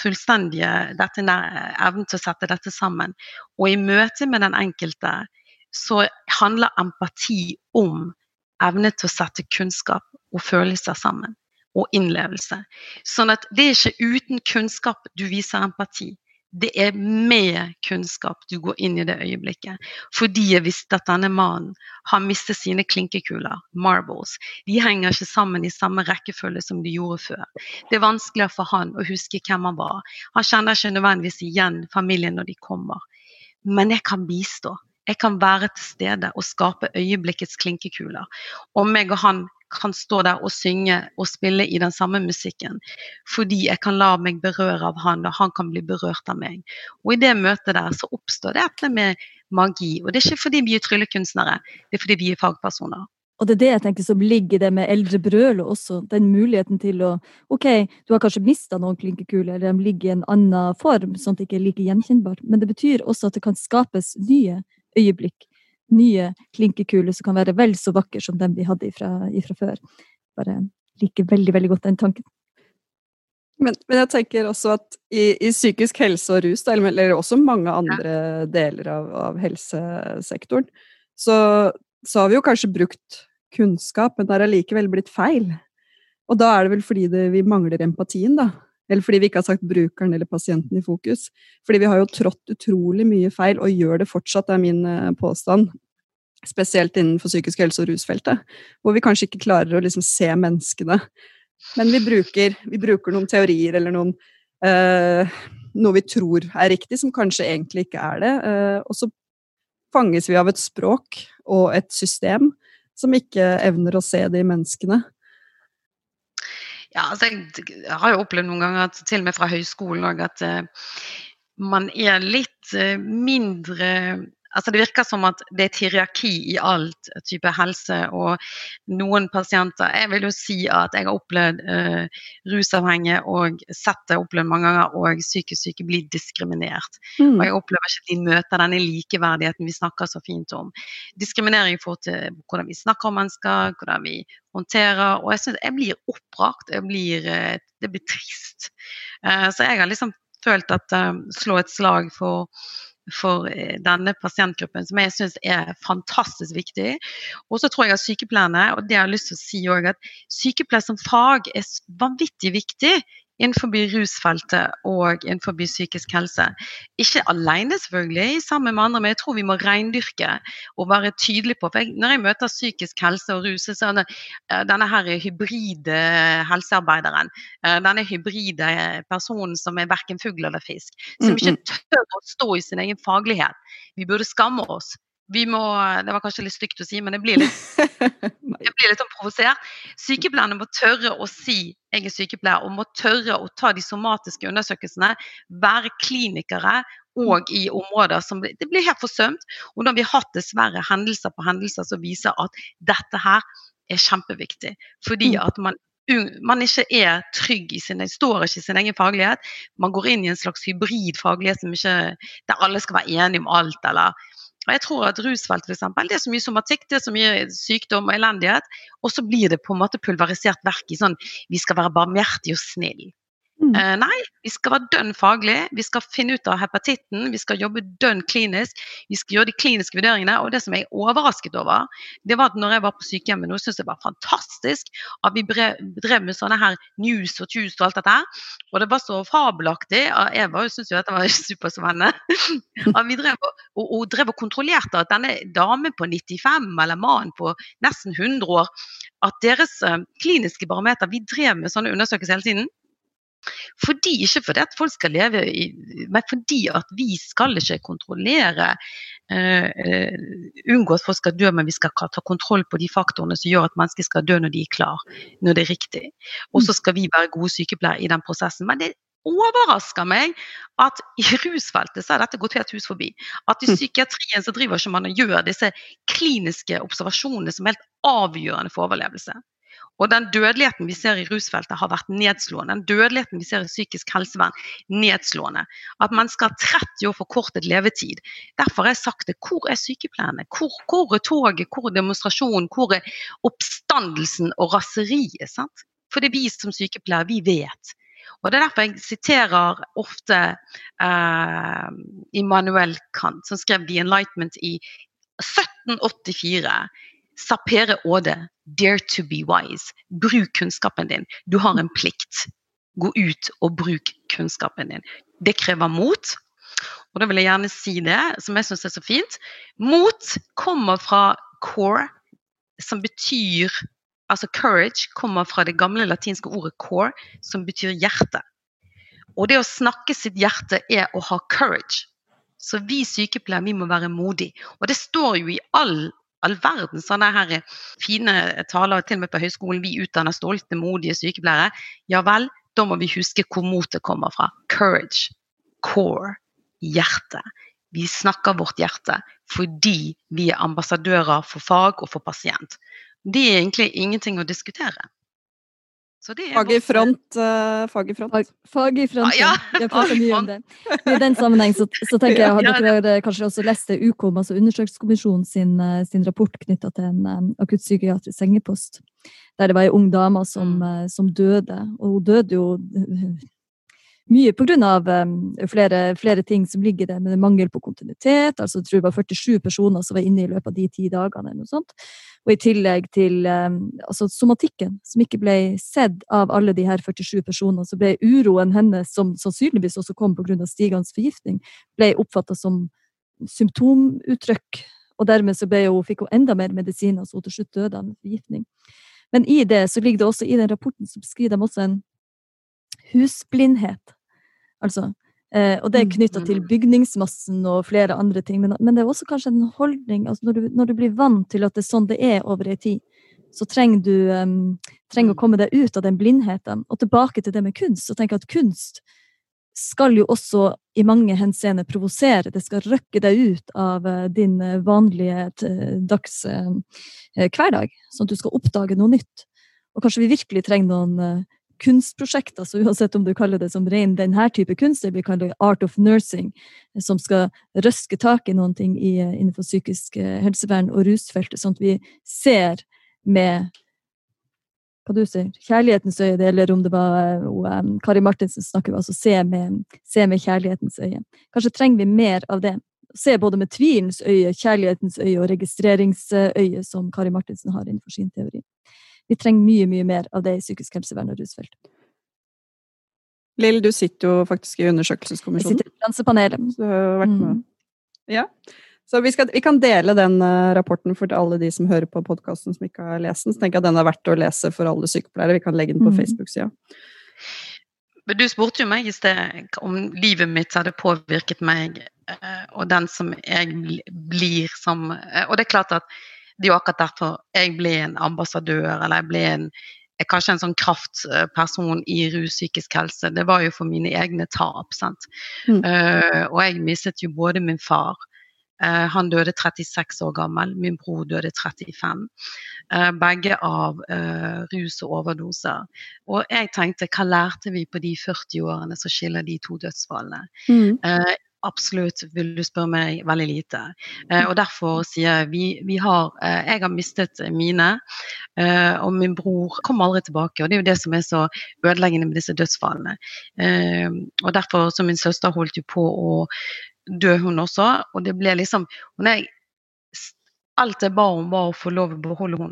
fullstendige evnen til å sette dette sammen. Og i møte med den enkelte så handler empati om evne til å sette kunnskap og følelser sammen og innlevelse. Sånn at det er ikke uten kunnskap du viser empati. Det er med kunnskap du går inn i det øyeblikket. Fordi jeg visste at denne mannen har mistet sine klinkekuler, marbles. De henger ikke sammen i samme rekkefølge som de gjorde før. Det er vanskeligere for han å huske hvem han var. Han kjenner ikke nødvendigvis igjen familien når de kommer. Men jeg kan bistå. Jeg kan være til stede og skape øyeblikkets klinkekuler. Og meg og han kan stå der og synge og spille i den samme musikken. Fordi jeg kan la meg berøre av han, og han kan bli berørt av meg. Og i det møtet der så oppstår det dette med magi. Og det er ikke fordi vi er tryllekunstnere, det er fordi vi er fagpersoner. Og det er det jeg tenker som ligger i det med eldre brøler også. Den muligheten til å Ok, du har kanskje mista noen klinkekuler, eller de ligger i en annen form, sånn at det ikke er like gjenkjennbart. Men det betyr også at det kan skapes nye øyeblikk nye klinkekuler som kan være vel så vakre som dem vi hadde ifra før. Bare liker veldig, veldig godt den tanken. Men, men jeg tenker også at i, i psykisk helse og rus, eller, også mange andre deler av, av helsesektoren, så, så, har vi jo kanskje brukt kunnskap, men det har allikevel blitt feil. Og da er det vel fordi det, vi mangler empatien, da. Eller fordi vi ikke har sagt brukeren eller pasienten i fokus. Fordi vi har jo trådt utrolig mye feil, og gjør det fortsatt, er min påstand. Spesielt innenfor psykisk helse- og rusfeltet. Hvor vi kanskje ikke klarer å liksom se menneskene. Men vi bruker, vi bruker noen teorier eller noen øh, Noe vi tror er riktig, som kanskje egentlig ikke er det. Øh, og så fanges vi av et språk og et system som ikke evner å se de menneskene. Ja, altså jeg, jeg har jo opplevd noen ganger, at, til og med fra høyskolen òg, at uh, man er litt uh, mindre Altså Det virker som at det er et hierarki i alt type helse. Og noen pasienter Jeg vil jo si at jeg har opplevd uh, rusavhengige og sett det opplevd mange ganger, og psykisk syke blir diskriminert. Mm. Og jeg opplever ikke at de møter denne likeverdigheten vi snakker så fint om. Diskriminering i forhold til hvordan vi snakker om mennesker, hvordan vi håndterer. Og jeg synes jeg blir opprakt. Jeg blir, det blir trist. Uh, så jeg har liksom følt at uh, slå et slag for for denne pasientgruppen, som jeg syns er fantastisk viktig. Og så tror jeg at sykepleierne, og det har jeg lyst til å si òg, at sykepleier som fag er vanvittig viktig innenfor rusfeltet og innenfor psykisk helse. Ikke alene, selvfølgelig, sammen med andre, men jeg tror vi må reindyrke og være tydelige på for jeg, Når jeg møter psykisk helse og rus, så er det eh, denne her hybride helsearbeideren, eh, denne hybride personen som er verken fugl eller fisk, som ikke tør å stå i sin egen faglighet. Vi burde skamme oss vi må Det var kanskje litt stygt å si, men det blir litt, jeg blir litt sånn provosert. Sykepleierne må tørre å si 'jeg er sykepleier', og må tørre å ta de somatiske undersøkelsene. Være klinikere og i områder som Det blir helt forsømt. Og da har vi hatt dessverre hendelser på hendelser som viser at dette her er kjempeviktig. Fordi mm. at man man ikke er trygg i sin, står ikke i sin egen faglighet. Man går inn i en slags hybrid faglighet som ikke, der alle skal være enige om alt, eller og jeg tror at rusfelt f.eks. Det er så mye somatikk, det er så mye sykdom og elendighet. Og så blir det på en måte pulverisert vekk i sånn vi skal være barmhjertige og snille. Mm. Uh, nei, vi skal være dønn faglig. Vi skal finne ut av hepatitten. Vi skal jobbe dønn klinisk. Vi skal gjøre de kliniske vurderingene. Og det som jeg er overrasket over, det var at når jeg var på sykehjemmet nå, syntes jeg det var fantastisk at vi drev med sånne her news og tjus og alt dette her. Og det var så fabelaktig. Jeg syntes jo dette var superspennende. at vi drev og, og, og, drev og kontrollerte at denne damen på 95 eller mannen på nesten 100 år, at deres uh, kliniske barometer Vi drev med sånne undersøkelser hele tiden. Fordi, ikke fordi at folk skal leve i Men fordi at vi skal ikke kontrollere uh, Unngå at folk skal dø, men vi skal ta kontroll på de faktorene som gjør at mennesker skal dø når de er klar, når det er riktig. Og så skal vi være gode sykepleiere i den prosessen. Men det overrasker meg at i rusfeltet så har dette gått helt hus forbi. At i hm. psykiatrien så driver ikke man og gjør disse kliniske observasjonene som er helt avgjørende for overlevelse. Og den dødeligheten vi ser i rusfeltet har vært nedslående. Den dødeligheten vi ser i psykisk helsevern, nedslående. At mennesker har 30 år forkortet levetid. Derfor har jeg sagt det. Hvor er sykepleierne? Hvor, hvor er toget? Hvor er demonstrasjonen? Hvor er oppstandelsen og raseriet? Sant? For det er vi som sykepleiere, vi vet. Og Det er derfor jeg siterer ofte eh, Immanuel Kant, som skrev 'The Enlightenment' i 1784 Sapere åde 'Dare to be wise'. Bruk kunnskapen din. Du har en plikt. Gå ut og bruk kunnskapen din. Det krever mot. Og da vil jeg gjerne si det, som jeg syns er så fint. Mot kommer fra core, som betyr Altså courage kommer fra det gamle latinske ordet core, som betyr hjerte. Og det å snakke sitt hjerte er å ha courage. Så vi sykepleiere vi må være modige. Og det står jo i all all verden sånne her fine taler, til og med på høyskolen. Vi utdanner stolte, modige sykepleiere. Ja vel, da må vi huske hvor motet kommer fra. Courage. Core. Hjerte. Vi snakker vårt hjerte fordi vi er ambassadører for fag og for pasient. Det er egentlig ingenting å diskutere. Fag i front. Uh, fag i front. Fag, fag i front, ja. Jeg har pratet mye om det. I den sammenheng så, så tenker jeg, at dere kanskje også lest det UKOM, altså Undersøkelseskommisjonen sin, eh, sin rapport knytta til en um, akuttpsykiatrisk sengepost. Der det var ei ung dame som, uh, som, døde. Og hun døde jo mye pga. Um, flere, flere ting som ligger der, med mangel på kontinuitet. altså Jeg tror det var 47 personer som var inne i løpet av de ti dagene. eller noe sånt. Og i tillegg til um, altså somatikken, som ikke ble sett av alle de her 47 personene, så ble uroen hennes, som sannsynligvis også kom pga. stigende forgiftning, ble oppfatta som symptomuttrykk. Og dermed så hun, fikk hun enda mer medisiner, så hun til slutt døde av forgiftning. Men i det så ligger det også i den rapporten så beskriver de også en husblindhet. Altså, eh, og det er knytta til mm. bygningsmassen og flere andre ting. Men, men, det er også kanskje en holdning altså når, du, når, du, blir vant til at det er sånn det er over ei tid, så trenger du um, trenger å mm. komme deg ut av den blindheten. Og tilbake til det med kunst. og tenk at kunst skal jo også i mange henseender provosere. Det skal røkke deg ut av uh, din vanlige vanlige uh, dags hverdag, sånn at du skal oppdage noe nytt. Og kanskje vi virkelig trenger noen kunstprosjekter, så uansett om du kaller det som ren denne type kunst, eller vi kaller det art of nursing, som skal røske tak i noen ting innenfor psykisk eh, helsevern og rusfeltet, sånn at vi ser med hva du sier, kjærlighetens øye, eller om det var um, Kari Martinsen snakker, altså se med, se med kjærlighetens øye. Kanskje trenger vi mer av det. Se både med tvilens øye, kjærlighetens øye og registreringsøye, som Kari Martinsen har innenfor sin teori. Vi trenger mye, mye mer av det i psykisk helsevern og rusfelt. Lill, du sitter jo faktisk i undersøkelseskommisjonen. Jeg sitter i Grensepanelet. Så du har vært med. Mm. Ja. Så vi, skal, vi kan dele den eh, rapporten for alle de som hører på podkasten som ikke har lest den. Så tenker jeg at den er verdt å lese for alle sykepleiere. Vi kan legge den på Mm. Facebook-sida. Men du spurte jo meg i sted om livet mitt hadde påvirket meg, eh, og den som jeg blir som eh, Og det er klart at det er jo akkurat derfor jeg ble en ambassadør, eller jeg ble en kanskje en sånn kraftperson i rus psykisk helse. Det var jo for mine egne tap. sant? Mm. Uh, og jeg mistet jo både min far uh, Han døde 36 år gammel. Min bror døde 35. Uh, begge av eh, rus og overdoser. Og jeg tenkte, hva lærte vi på de 40 årene som skiller de to dødsfallene? Mm. Absolutt, vil du spørre meg, veldig lite. Eh, og derfor sier jeg vi, vi har eh, Jeg har mistet mine, eh, og min bror kommer aldri tilbake. Og det er jo det som er så ødeleggende med disse dødsfallene. Og derfor, så min søster holdt jo på å dø, hun også. Og det ble liksom Alt jeg ba om, var å få lov å beholde hun.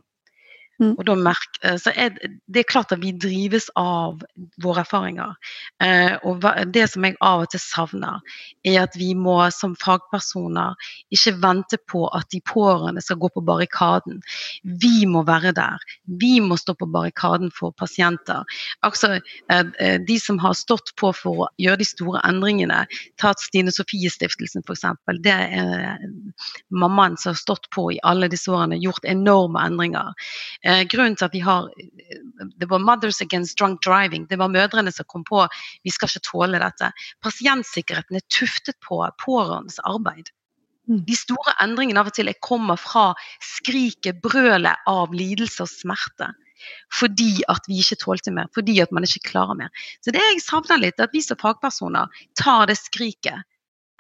Mm. Og da merk, eh, så er, det- er klart at vi drives av våre erfaringer. Eh, og det som jeg av og til savner, er at vi må som fagpersoner ikke vente på at de pårørende skal gå på barrikaden. Vi må være der. Vi må stå på barrikaden for pasienter. Altså, eh, eh, de som har stått på for å gjøre de store endringene, ta Stine Sofie-stiftelsen f.eks. Det er mammaen som har stått på i alle disse årene, gjort enorme endringer. Eh, grunnen til at vi har Det var Mothers Against Drunk Driving. Det var mødrene som kom på vi skal ikke tåle dette. Pasientsikkerheten er tuftet på pårørendes arbeid. Mm. De store endringene av og til kommer fra skriket, brølet av lidelse og smerte. Fordi at vi ikke tålte mer, fordi at man ikke klarer mer. Så det jeg savner litt, er at vi som fagpersoner tar det skriket,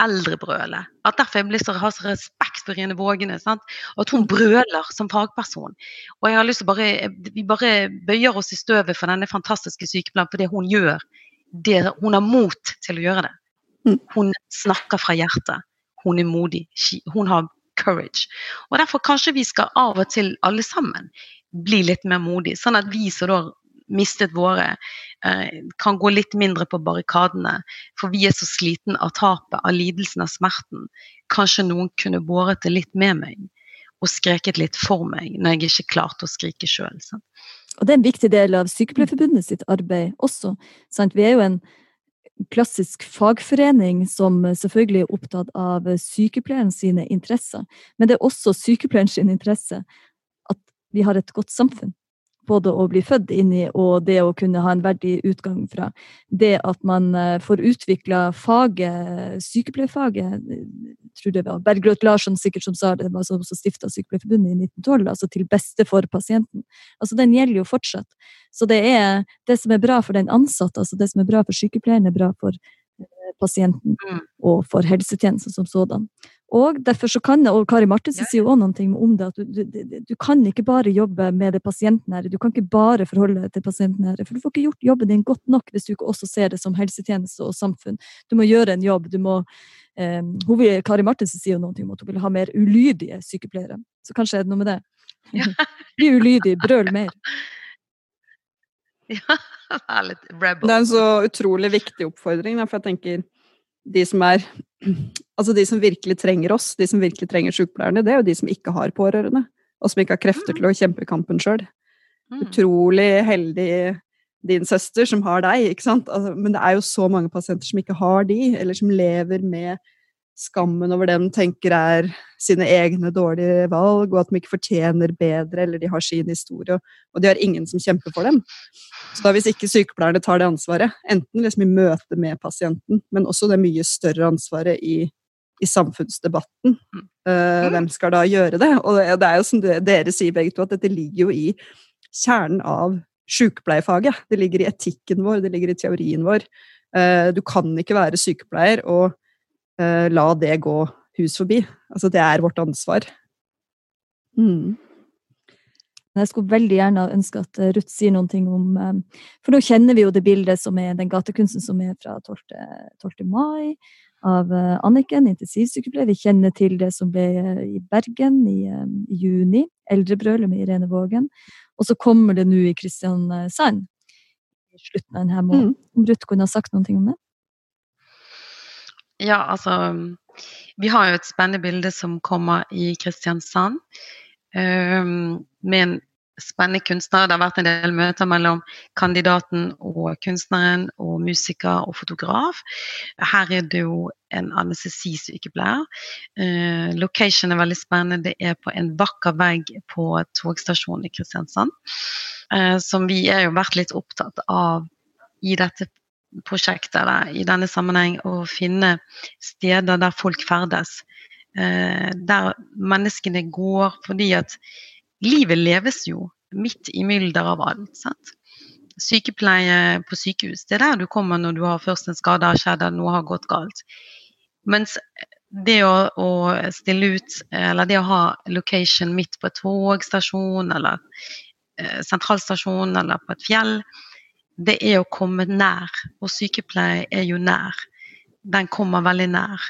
eldrebrølet. At derfor jeg blir så, har så respekt for Irene Vågene. Sant? Og at hun brøler som fagperson. Og jeg har lyst til bare, Vi bare bøyer oss i støvet for denne fantastiske sykepleieren for det hun gjør. Det, hun har mot til å gjøre det. Mm. Hun snakker fra hjertet. Hun er modig. Hun har courage. Og Derfor kanskje vi skal av og til alle sammen bli litt mer modige, sånn at vi som da mistet våre, eh, kan gå litt mindre på barrikadene. For vi er så sliten av tapet, av lidelsen, av smerten. Kanskje noen kunne båret det litt med meg og skreket litt for meg når jeg ikke klarte å skrike sjøl. Og det er en viktig del av Sykepleierforbundet sitt arbeid også. Sant? Vi er jo en klassisk fagforening som selvfølgelig er opptatt av sykepleieren sine interesser. Men det er også sykepleieren sin interesse at vi har et godt samfunn. Både å bli født inn i og det å kunne ha en verdig utgang fra. Det at man eh, får utvikla faget, sykepleierfaget jeg tror det var Bergljot Larsson sikkert som sa det, var som stifta Sykepleierforbundet i 1912, altså til beste for pasienten. Altså Den gjelder jo fortsatt. Så det er det som er bra for den ansatte, altså det som er bra for sykepleieren, er bra for eh, pasienten Mm. og for helsetjenesten som sådan. Og derfor så kan det, og Kari Martinsen Ja, sier jo også noen om det, at du, du, du- kan ikke bare jobbe med det pasientnære, du kan ikke bare forholde deg til pasientnære, for du får ikke gjort jobben din godt nok hvis du ikke også ser det som helsetjeneste og samfunn. Du må gjøre en jobb, du må eh, hun vil, Kari Martinsen sier jo noe om at hun vil ha mer ulydige sykepleiere, så kanskje er det noe med det. Ja. Bli ulydig, brøl mer. Ja, vær litt rebel. Det er en så utrolig viktig oppfordring, for jeg tenker de som er Altså de som virkelig trenger oss, de som virkelig trenger sykepleierne, det er jo de som ikke har pårørende, og som ikke har krefter til å kjempe kampen sjøl. Mm. Utrolig heldig din søster som har deg, ikke sant? Altså, men det er jo så mange pasienter som ikke har de, eller som lever med skammen over det de tenker er sine egne dårlige valg, og at de ikke fortjener bedre, eller de har sin historie, og de har ingen som kjemper for dem. Så da hvis ikke sykepleierne tar det ansvaret, enten liksom i møte med pasienten, men også det mye større ansvaret i, i samfunnsdebatten, øh, hvem skal da gjøre det? Og det, er jo som dere sier begge to, at dette ligger jo i kjernen av sykepleiefaget. Det ligger i etikken vår, det ligger i teorien vår. Eh, du kan ikke være sykepleier og la det gå hus forbi. Altså, det er vårt ansvar. Mm. Jeg skulle veldig gjerne ønske at eh, Ruth sier noen ting om eh, For nå kjenner vi jo det bildet som er den gatekunsten som er fra 12. 12. mai, av eh, Anniken, intensivsykepleier. Vi kjenner til det som ble eh, i Bergen i, eh, i juni, Eldrebrølet med Irene Vågen. Og så kommer det nå i Kristiansand, i slutten av denne måneden. Om Ruth kunne ha sagt noe om det? Ja, altså Vi har jo et spennende bilde som kommer i Kristiansand. Um, med en spennende kunstner. Det har vært en del møter mellom kandidaten og kunstneren, og musiker og fotograf. Her er det jo en anestesisykepleier. Uh, location er veldig spennende. Det er på en vakker vegg på togstasjonen i Kristiansand. Uh, som vi er jo vært litt opptatt av i dette prosjektet eller i denne sammenheng å finne steder der folk ferdes. Uh, der menneskene går fordi at livet leves jo midt i mylder av alt. Sant? Sykepleie på sykehus, det er der du kommer når du har først en skade har skjedd eller noe har gått galt. Mens det å, å, stille ut, eller det å ha location midt på et togstasjon eller eh, sentralstasjon eller på et fjell, det er å komme nær. Og sykepleie er jo nær. Den kommer veldig nær.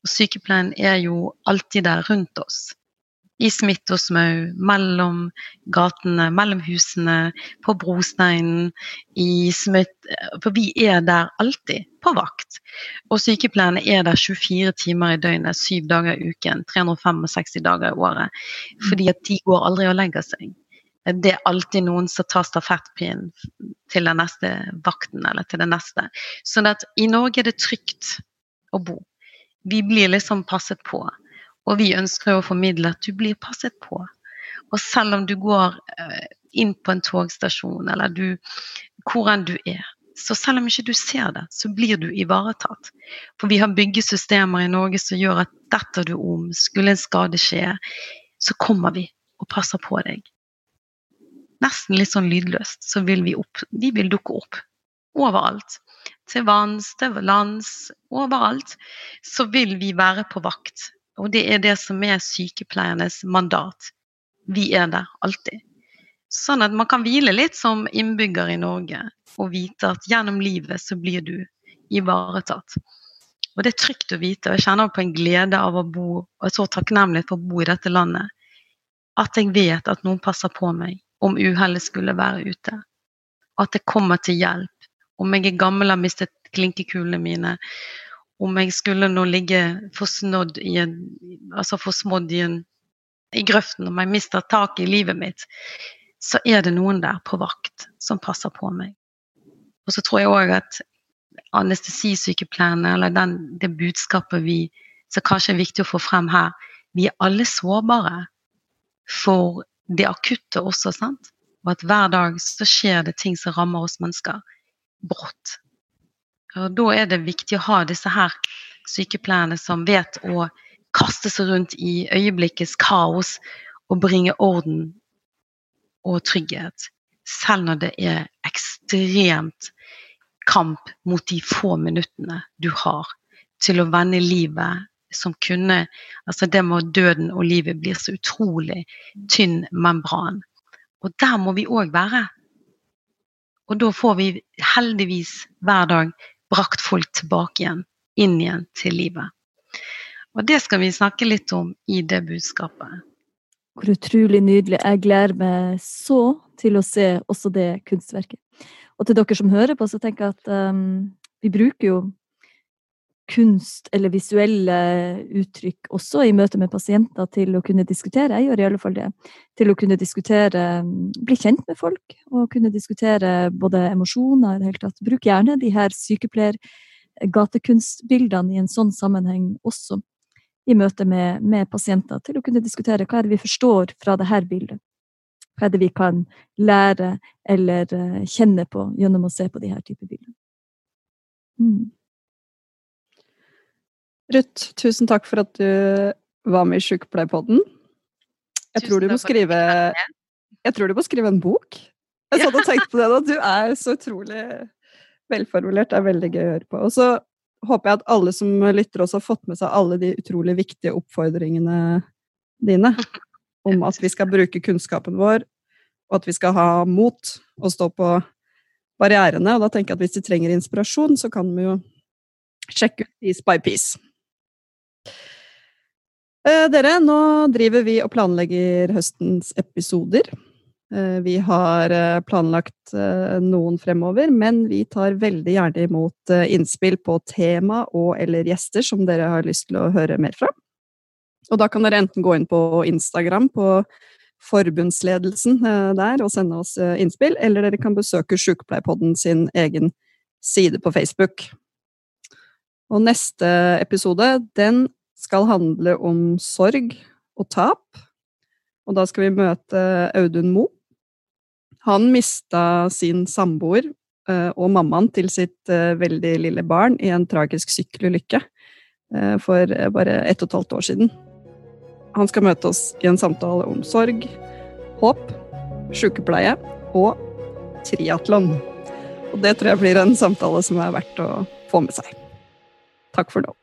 Og sykepleien er jo alltid der rundt oss i smitt og smau, mellom gatene, mellom husene, på brosteinen, i smitt For vi er der alltid, på vakt. Og sykepleierne er der 24 timer i døgnet, syv dager i uken, 365 dager i året. Fordi at de går aldri og legger seg. Det er alltid noen som tar stafettpinnen til den neste vakten eller til den neste. Sånn at i Norge er det trygt å bo. Vi blir liksom passet på. Og vi ønsker å formidle at du blir passet på. Og selv om du går eh, inn på en togstasjon, eller du, hvor enn du er, så selv om ikke du ser det, så blir du ivaretatt. For vi har byggesystemer i Norge som gjør at detter du om, skulle en skade skje, så kommer vi og passer på deg. Nesten litt sånn lydløst så vil vi opp. Vi vil dukke opp overalt. Til vanns, til lands, overalt. Så vil vi være på vakt og det er det som er sykepleiernes mandat. Vi er der alltid. Sånn at man kan hvile litt som innbygger i Norge og vite at gjennom livet så blir du ivaretatt. Og det er trygt å vite, og jeg kjenner på en glede av å bo, og er så takknemlig for å bo i dette landet, at jeg vet at noen passer på meg om uhellet skulle være ute. Og at jeg kommer til hjelp. Om jeg er gammel og har mistet klinkekulene mine, om jeg skulle nå ligge forsmådd i en altså forsmådd i en i grøften, om jeg mister tak i livet mitt, så er det noen der på vakt som passer på meg. Og så tror jeg òg at anestesisykepleierne, eller den, det budskapet vi som kanskje er viktig å få frem her, vi er alle sårbare for det akutte også, sant? Og at hver dag så skjer det ting som rammer oss mennesker brått. Og da er det viktig å ha disse her sykepleierne som vet å kaste seg rundt i øyeblikkets kaos og bringe orden og trygghet. Selv når det er ekstremt kamp mot de få minuttene du har til å vende livet som kunne Altså det med døden og livet blir så utrolig tynn membran. Og der må vi òg være. Og da får vi heldigvis hver dag brakt folk tilbake igjen, inn igjen til livet. Og det skal vi snakke litt om i det budskapet. Hvor utrolig nydelig. Jeg gleder meg så til å se også det kunstverket. Og til dere som hører på, så tenker jeg at um, vi bruker jo kunst eller visuelle uttrykk også i møte med pasienter til å kunne diskutere. Jeg gjør i alle fall det. Til å kunne diskutere, bli kjent med folk og kunne diskutere både emosjoner i det hele tatt. Bruk gjerne de her sykepleier-gatekunstbildene i en sånn sammenheng også i møte med, med, pasienter, til å kunne diskutere hva er det vi forstår fra dette bildet. Hva er det vi kan lære eller eh, kjenne på gjennom å se på de her typer bilder. Mm. Ruth, tusen takk for at du var med i Sjukepleierpodden. Jeg tror, du skrive, jeg tror du må skrive en bok. Jeg satt og tenkte på det da. Du er så utrolig velformulert. Det er veldig gøy å høre på. Og så håper jeg at alle som lytter også har fått med seg alle de utrolig viktige oppfordringene dine om at vi skal bruke kunnskapen vår, og at vi skal ha mot og stå på barrierene. Og da tenker jeg at hvis de trenger inspirasjon, så kan vi jo sjekke ut Piece by Piece. Eh, dere, nå driver vi og planlegger høstens episoder. Eh, vi har eh, planlagt noen fremover, men vi tar veldig gjerne imot innspill på tema og eller gjester som dere har lyst til å høre mer fra. Og da kan dere enten gå inn på Instagram på forbundsledelsen der og sende oss innspill, eller dere kan besøke Sjukepleierpodden sin egen side på Facebook. Og neste episode, den skal handle om sorg og tap. Og da skal vi møte Audun Moe han mista sin samboer eh, og mammaen til sitt eh, veldig lille barn i en tragisk sykkelulykke eh, for bare ett og et halvt år siden. Han skal møte oss i en samtale om sorg, håp, sykepleie og triatlon. Og det tror jeg blir en samtale som er verdt å få med seg. Takk for nå.